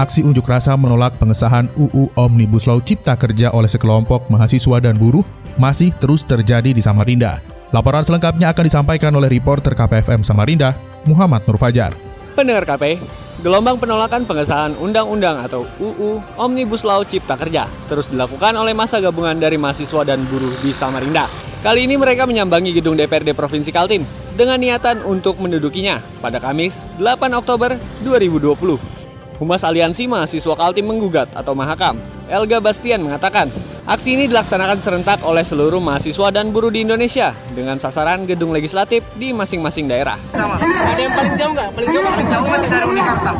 Aksi unjuk rasa menolak pengesahan UU Omnibus Law Cipta Kerja oleh sekelompok mahasiswa dan buruh masih terus terjadi di Samarinda. Laporan selengkapnya akan disampaikan oleh reporter KPFM Samarinda, Muhammad Nur Fajar. Pendengar KP, gelombang penolakan pengesahan Undang-Undang atau UU Omnibus Law Cipta Kerja terus dilakukan oleh masa gabungan dari mahasiswa dan buruh di Samarinda. Kali ini mereka menyambangi gedung DPRD Provinsi Kaltim dengan niatan untuk mendudukinya pada Kamis 8 Oktober 2020. Humas Aliansi Mahasiswa Kaltim Menggugat atau Mahakam, Elga Bastian mengatakan, aksi ini dilaksanakan serentak oleh seluruh mahasiswa dan buruh di Indonesia dengan sasaran gedung legislatif di masing-masing daerah. Sama. Ada yang paling jauh nggak? Paling jauh paling jauh masih dari Unikarta.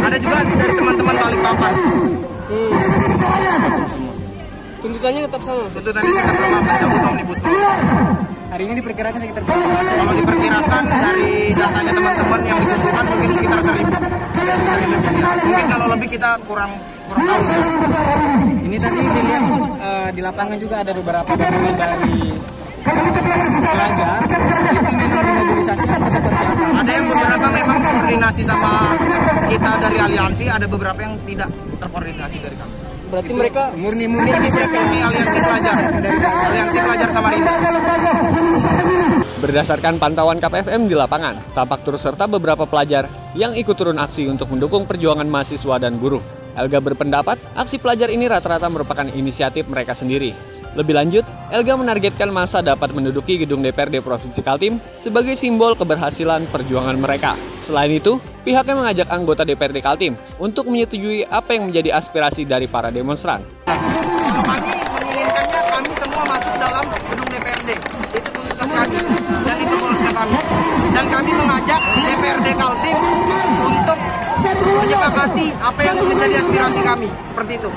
Ada juga dari teman-teman Balikpapan. Hmm. Tuntutannya tetap sama. Tuntutannya tetap sama mencabut omnibus. Hari ini diperkirakan sekitar berapa? Kalau diperkirakan dari datanya teman-teman yang dikusulkan mungkin sekitar seribu. Mungkin kalau lebih kita kurang kurang tahu. Ini tadi dilihat uh, di lapangan juga ada beberapa dokumen dari pelajar apa seperti apa? Ada yang beberapa memang koordinasi sama kita dari aliansi, ada beberapa yang tidak terkoordinasi dari kami. Berarti mereka murni-murni ini siapa? Ini aliansi pelajar. Aliansi pelajar Samarinda. Berdasarkan pantauan KPFM di lapangan, tampak turut serta beberapa pelajar yang ikut turun aksi untuk mendukung perjuangan mahasiswa dan buruh. Elga berpendapat, aksi pelajar ini rata-rata merupakan inisiatif mereka sendiri. Lebih lanjut, Elga menargetkan masa dapat menduduki gedung DPRD Provinsi Kaltim sebagai simbol keberhasilan perjuangan mereka. Selain itu, pihaknya mengajak anggota DPRD Kaltim untuk menyetujui apa yang menjadi aspirasi dari para demonstran. Kami menginginkannya kami semua masuk dalam gedung DPRD. Itu tuntutan kami dan itu goalsnya kami. Dan kami mengajak DPRD Kaltim untuk menyepakati apa yang menjadi aspirasi kami. Seperti itu.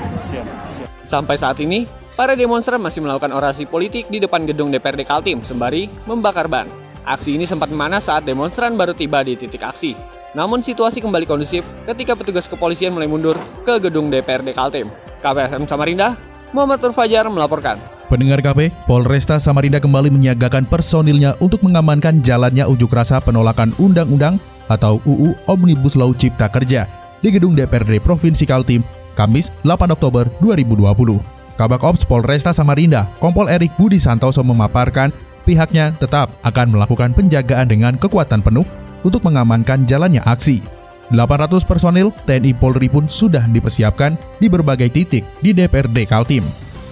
Sampai saat ini, para demonstran masih melakukan orasi politik di depan gedung DPRD Kaltim sembari membakar ban. Aksi ini sempat memanas saat demonstran baru tiba di titik aksi. Namun situasi kembali kondusif ketika petugas kepolisian mulai mundur ke gedung DPRD Kaltim. KPFM Samarinda, Muhammad Fajar melaporkan. Pendengar KP, Polresta Samarinda kembali menyiagakan personilnya untuk mengamankan jalannya unjuk rasa penolakan undang-undang atau UU Omnibus Law Cipta Kerja di gedung DPRD Provinsi Kaltim, Kamis 8 Oktober 2020. Kabak Ops Polresta Samarinda, Kompol Erik Budi Santoso memaparkan pihaknya tetap akan melakukan penjagaan dengan kekuatan penuh untuk mengamankan jalannya aksi. 800 personil TNI Polri pun sudah dipersiapkan di berbagai titik di DPRD Kaltim.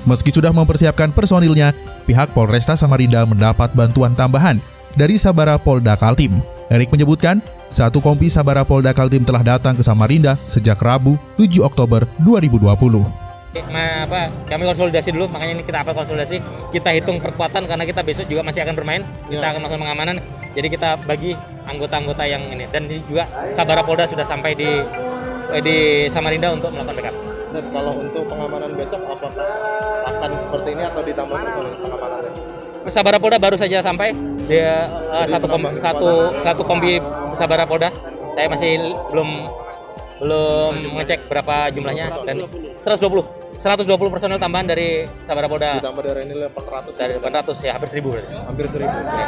Meski sudah mempersiapkan personilnya, pihak Polresta Samarinda mendapat bantuan tambahan dari Sabara Polda Kaltim. Erik menyebutkan, satu kompi Sabara Polda Kaltim telah datang ke Samarinda sejak Rabu 7 Oktober 2020 apa kami konsolidasi dulu makanya ini kita apa konsolidasi kita hitung perkuatan karena kita besok juga masih akan bermain ya. kita akan masuk pengamanan jadi kita bagi anggota-anggota yang ini dan juga Sabara Polda sudah sampai di eh, di Samarinda untuk melakukan backup. Dan kalau untuk pengamanan besok apakah akan seperti ini atau ditambah personil pengamanannya? Sabara Polda baru saja sampai dia uh, satu kom, satu satu kombi Sabara Polda. Saya masih belum belum ngecek berapa jumlahnya dan 120. 120 personel tambahan dari Sabara Polda. Ditambah dari ini 800. Dari 800 ya, hampir 1000 berarti. Hampir 1000. Ya.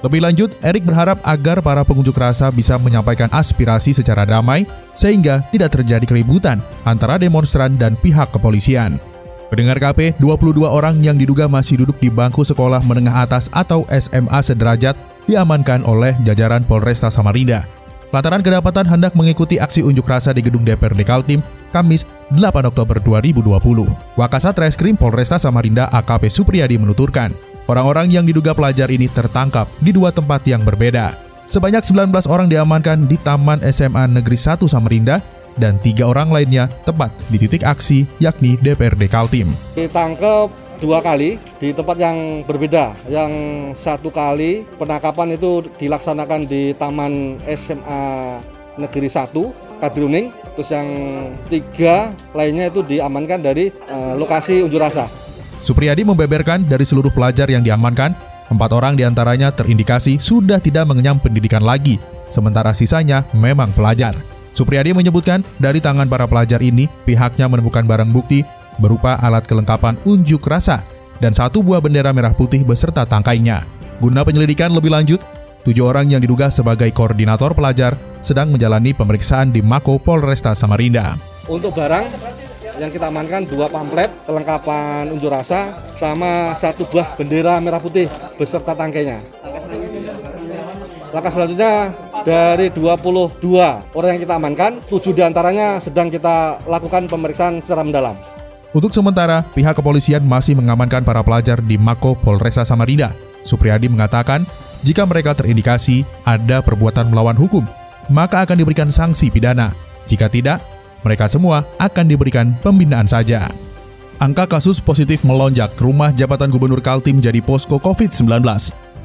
Lebih lanjut, Erik berharap agar para pengunjuk rasa bisa menyampaikan aspirasi secara damai sehingga tidak terjadi keributan antara demonstran dan pihak kepolisian. Pendengar KP, 22 orang yang diduga masih duduk di bangku sekolah menengah atas atau SMA sederajat diamankan oleh jajaran Polresta Samarinda. Lantaran kedapatan hendak mengikuti aksi unjuk rasa di gedung DPRD Kaltim Kamis 8 Oktober 2020. Wakasat Reskrim Polresta Samarinda AKP Supriyadi menuturkan, orang-orang yang diduga pelajar ini tertangkap di dua tempat yang berbeda. Sebanyak 19 orang diamankan di Taman SMA Negeri 1 Samarinda dan tiga orang lainnya tepat di titik aksi yakni DPRD Kaltim. Ditangkap dua kali di tempat yang berbeda. Yang satu kali penangkapan itu dilaksanakan di Taman SMA Negeri 1 kadruning, terus yang tiga lainnya itu diamankan dari uh, lokasi unjuk rasa. Supriyadi membeberkan dari seluruh pelajar yang diamankan, empat orang di antaranya terindikasi sudah tidak mengenyam pendidikan lagi, sementara sisanya memang pelajar. Supriyadi menyebutkan dari tangan para pelajar ini, pihaknya menemukan barang bukti berupa alat kelengkapan unjuk rasa dan satu buah bendera merah putih beserta tangkainya. Guna penyelidikan lebih lanjut, tujuh orang yang diduga sebagai koordinator pelajar sedang menjalani pemeriksaan di Mako Polresta Samarinda. Untuk barang yang kita amankan dua pamflet kelengkapan unjuk rasa sama satu buah bendera merah putih beserta tangkainya. Langkah selanjutnya dari 22 orang yang kita amankan, 7 di antaranya sedang kita lakukan pemeriksaan secara mendalam. Untuk sementara, pihak kepolisian masih mengamankan para pelajar di Mako Polresta Samarinda. Supriyadi mengatakan, jika mereka terindikasi ada perbuatan melawan hukum, maka akan diberikan sanksi pidana. Jika tidak, mereka semua akan diberikan pembinaan saja. Angka kasus positif melonjak, rumah jabatan Gubernur Kaltim jadi posko COVID-19.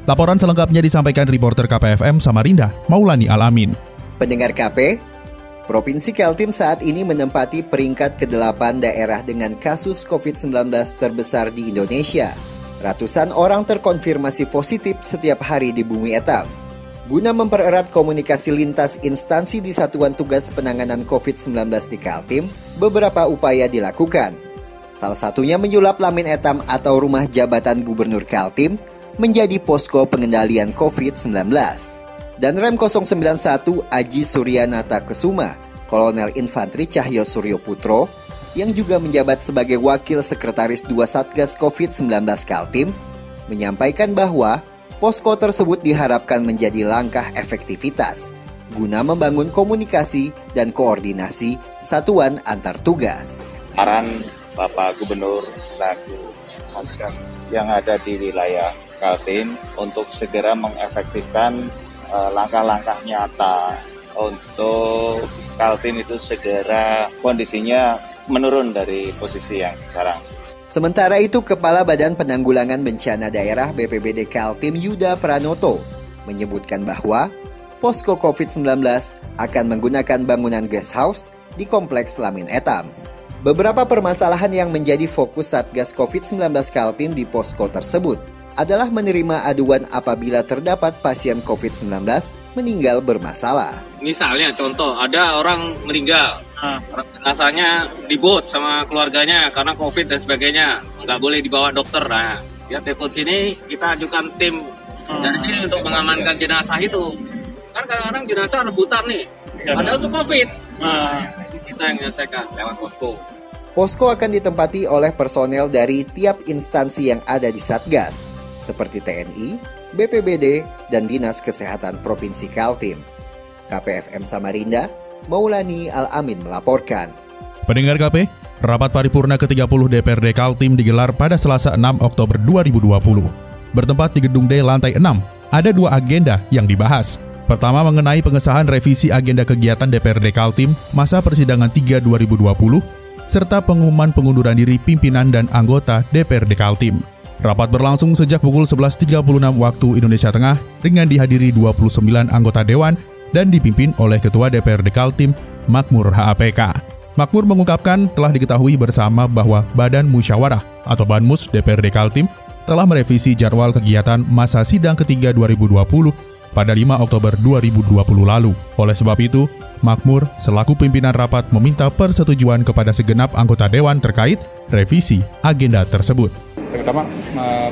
Laporan selengkapnya disampaikan reporter KPFM Samarinda, Maulani Alamin. Pendengar KP, Provinsi Kaltim saat ini menempati peringkat ke-8 daerah dengan kasus COVID-19 terbesar di Indonesia. Ratusan orang terkonfirmasi positif setiap hari di bumi etam. Guna mempererat komunikasi lintas instansi di Satuan Tugas Penanganan COVID-19 di Kaltim, beberapa upaya dilakukan. Salah satunya menyulap Lamin Etam atau Rumah Jabatan Gubernur Kaltim menjadi posko pengendalian COVID-19 dan Rem 091 Aji Suryanata Kesuma, Kolonel Infantri Cahyo Suryo Putro, yang juga menjabat sebagai Wakil Sekretaris 2 Satgas COVID-19 Kaltim, menyampaikan bahwa posko tersebut diharapkan menjadi langkah efektivitas guna membangun komunikasi dan koordinasi satuan antar tugas. Arahan Bapak Gubernur selaku Satgas yang ada di wilayah Kaltim untuk segera mengefektifkan langkah-langkah nyata untuk Kaltim itu segera kondisinya menurun dari posisi yang sekarang. Sementara itu, Kepala Badan Penanggulangan Bencana Daerah BPBD Kaltim Yuda Pranoto menyebutkan bahwa posko COVID-19 akan menggunakan bangunan guest house di Kompleks Lamin Etam. Beberapa permasalahan yang menjadi fokus Satgas COVID-19 Kaltim di posko tersebut adalah menerima aduan apabila terdapat pasien COVID-19 meninggal bermasalah. Misalnya contoh, ada orang meninggal, nah, jenazahnya dibot sama keluarganya karena COVID dan sebagainya, nggak boleh dibawa dokter. Nah, ya telepon sini kita ajukan tim hmm. dari sini untuk mengamankan jenazah itu. Kan kadang-kadang jenazah rebutan nih, ya, padahal itu COVID. Nah, kita yang menyelesaikan lewat posko. Posko akan ditempati oleh personel dari tiap instansi yang ada di Satgas seperti TNI, BPBD, dan Dinas Kesehatan Provinsi Kaltim. KPFM Samarinda, Maulani Al-Amin melaporkan. Pendengar KP, rapat paripurna ke-30 DPRD Kaltim digelar pada Selasa 6 Oktober 2020. Bertempat di Gedung D lantai 6, ada dua agenda yang dibahas. Pertama mengenai pengesahan revisi agenda kegiatan DPRD Kaltim masa persidangan 3 2020, serta pengumuman pengunduran diri pimpinan dan anggota DPRD Kaltim. Rapat berlangsung sejak pukul 11.36 waktu Indonesia Tengah dengan dihadiri 29 anggota dewan dan dipimpin oleh Ketua DPRD Kaltim, Makmur HAPK. Makmur mengungkapkan telah diketahui bersama bahwa Badan Musyawarah atau Banmus DPRD Kaltim telah merevisi jadwal kegiatan masa sidang ketiga 2020 pada 5 Oktober 2020 lalu. Oleh sebab itu, Makmur selaku pimpinan rapat meminta persetujuan kepada segenap anggota dewan terkait revisi agenda tersebut terutama uh,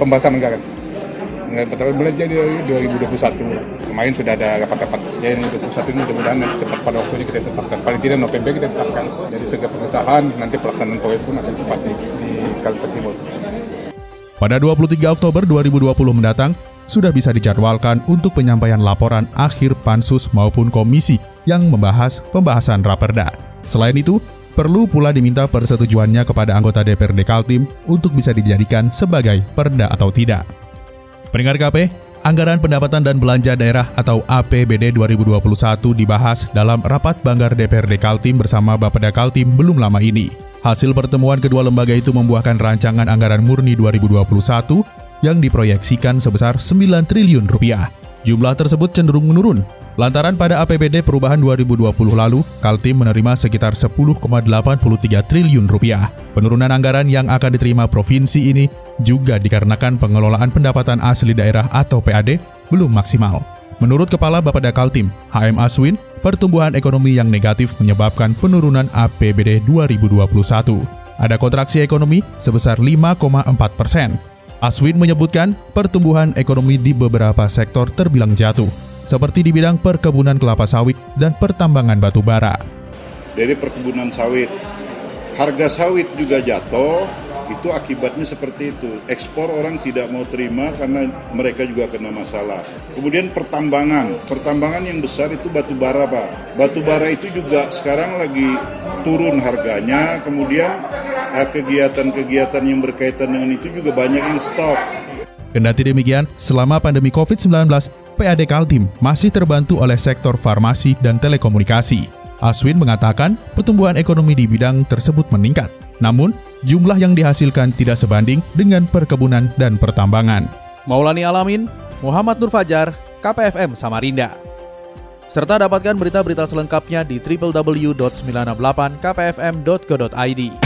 pembahasan anggaran. Pertama belajar dari 2021 kemarin sudah ada rapat-rapat jadi 2021 ini mudah-mudahan tepat pada waktunya kita tetapkan paling tidak November kita tetapkan jadi segala pengesahan nanti pelaksanaan proyek pun akan cepat di, di Kalimantan Timur. Pada 23 Oktober 2020 mendatang, sudah bisa dijadwalkan untuk penyampaian laporan akhir pansus maupun komisi yang membahas pembahasan raperda. Selain itu, Perlu pula diminta persetujuannya kepada anggota DPRD Kaltim untuk bisa dijadikan sebagai perda atau tidak. Pendengar KP, Anggaran Pendapatan dan Belanja Daerah atau APBD 2021 dibahas dalam rapat Banggar DPRD Kaltim bersama Bapeda Kaltim belum lama ini. Hasil pertemuan kedua lembaga itu membuahkan rancangan anggaran murni 2021 yang diproyeksikan sebesar 9 triliun rupiah. Jumlah tersebut cenderung menurun. Lantaran pada APBD perubahan 2020 lalu, Kaltim menerima sekitar 10,83 triliun rupiah. Penurunan anggaran yang akan diterima provinsi ini juga dikarenakan pengelolaan pendapatan asli daerah atau PAD belum maksimal. Menurut Kepala Bapeda Kaltim, HM Aswin, pertumbuhan ekonomi yang negatif menyebabkan penurunan APBD 2021. Ada kontraksi ekonomi sebesar 5,4 persen. Aswin menyebutkan pertumbuhan ekonomi di beberapa sektor terbilang jatuh, seperti di bidang perkebunan kelapa sawit dan pertambangan batu bara. Dari perkebunan sawit, harga sawit juga jatuh, itu akibatnya seperti itu. Ekspor orang tidak mau terima karena mereka juga kena masalah. Kemudian pertambangan, pertambangan yang besar itu batu bara Pak. Batu bara itu juga sekarang lagi turun harganya, kemudian kegiatan-kegiatan yang berkaitan dengan itu juga banyak yang stop. Kendati demikian, selama pandemi COVID-19, PAD Kaltim masih terbantu oleh sektor farmasi dan telekomunikasi. Aswin mengatakan pertumbuhan ekonomi di bidang tersebut meningkat. Namun, jumlah yang dihasilkan tidak sebanding dengan perkebunan dan pertambangan. Maulani Alamin, Muhammad Nur Fajar, KPFM Samarinda. Serta dapatkan berita-berita selengkapnya di www.968kpfm.co.id.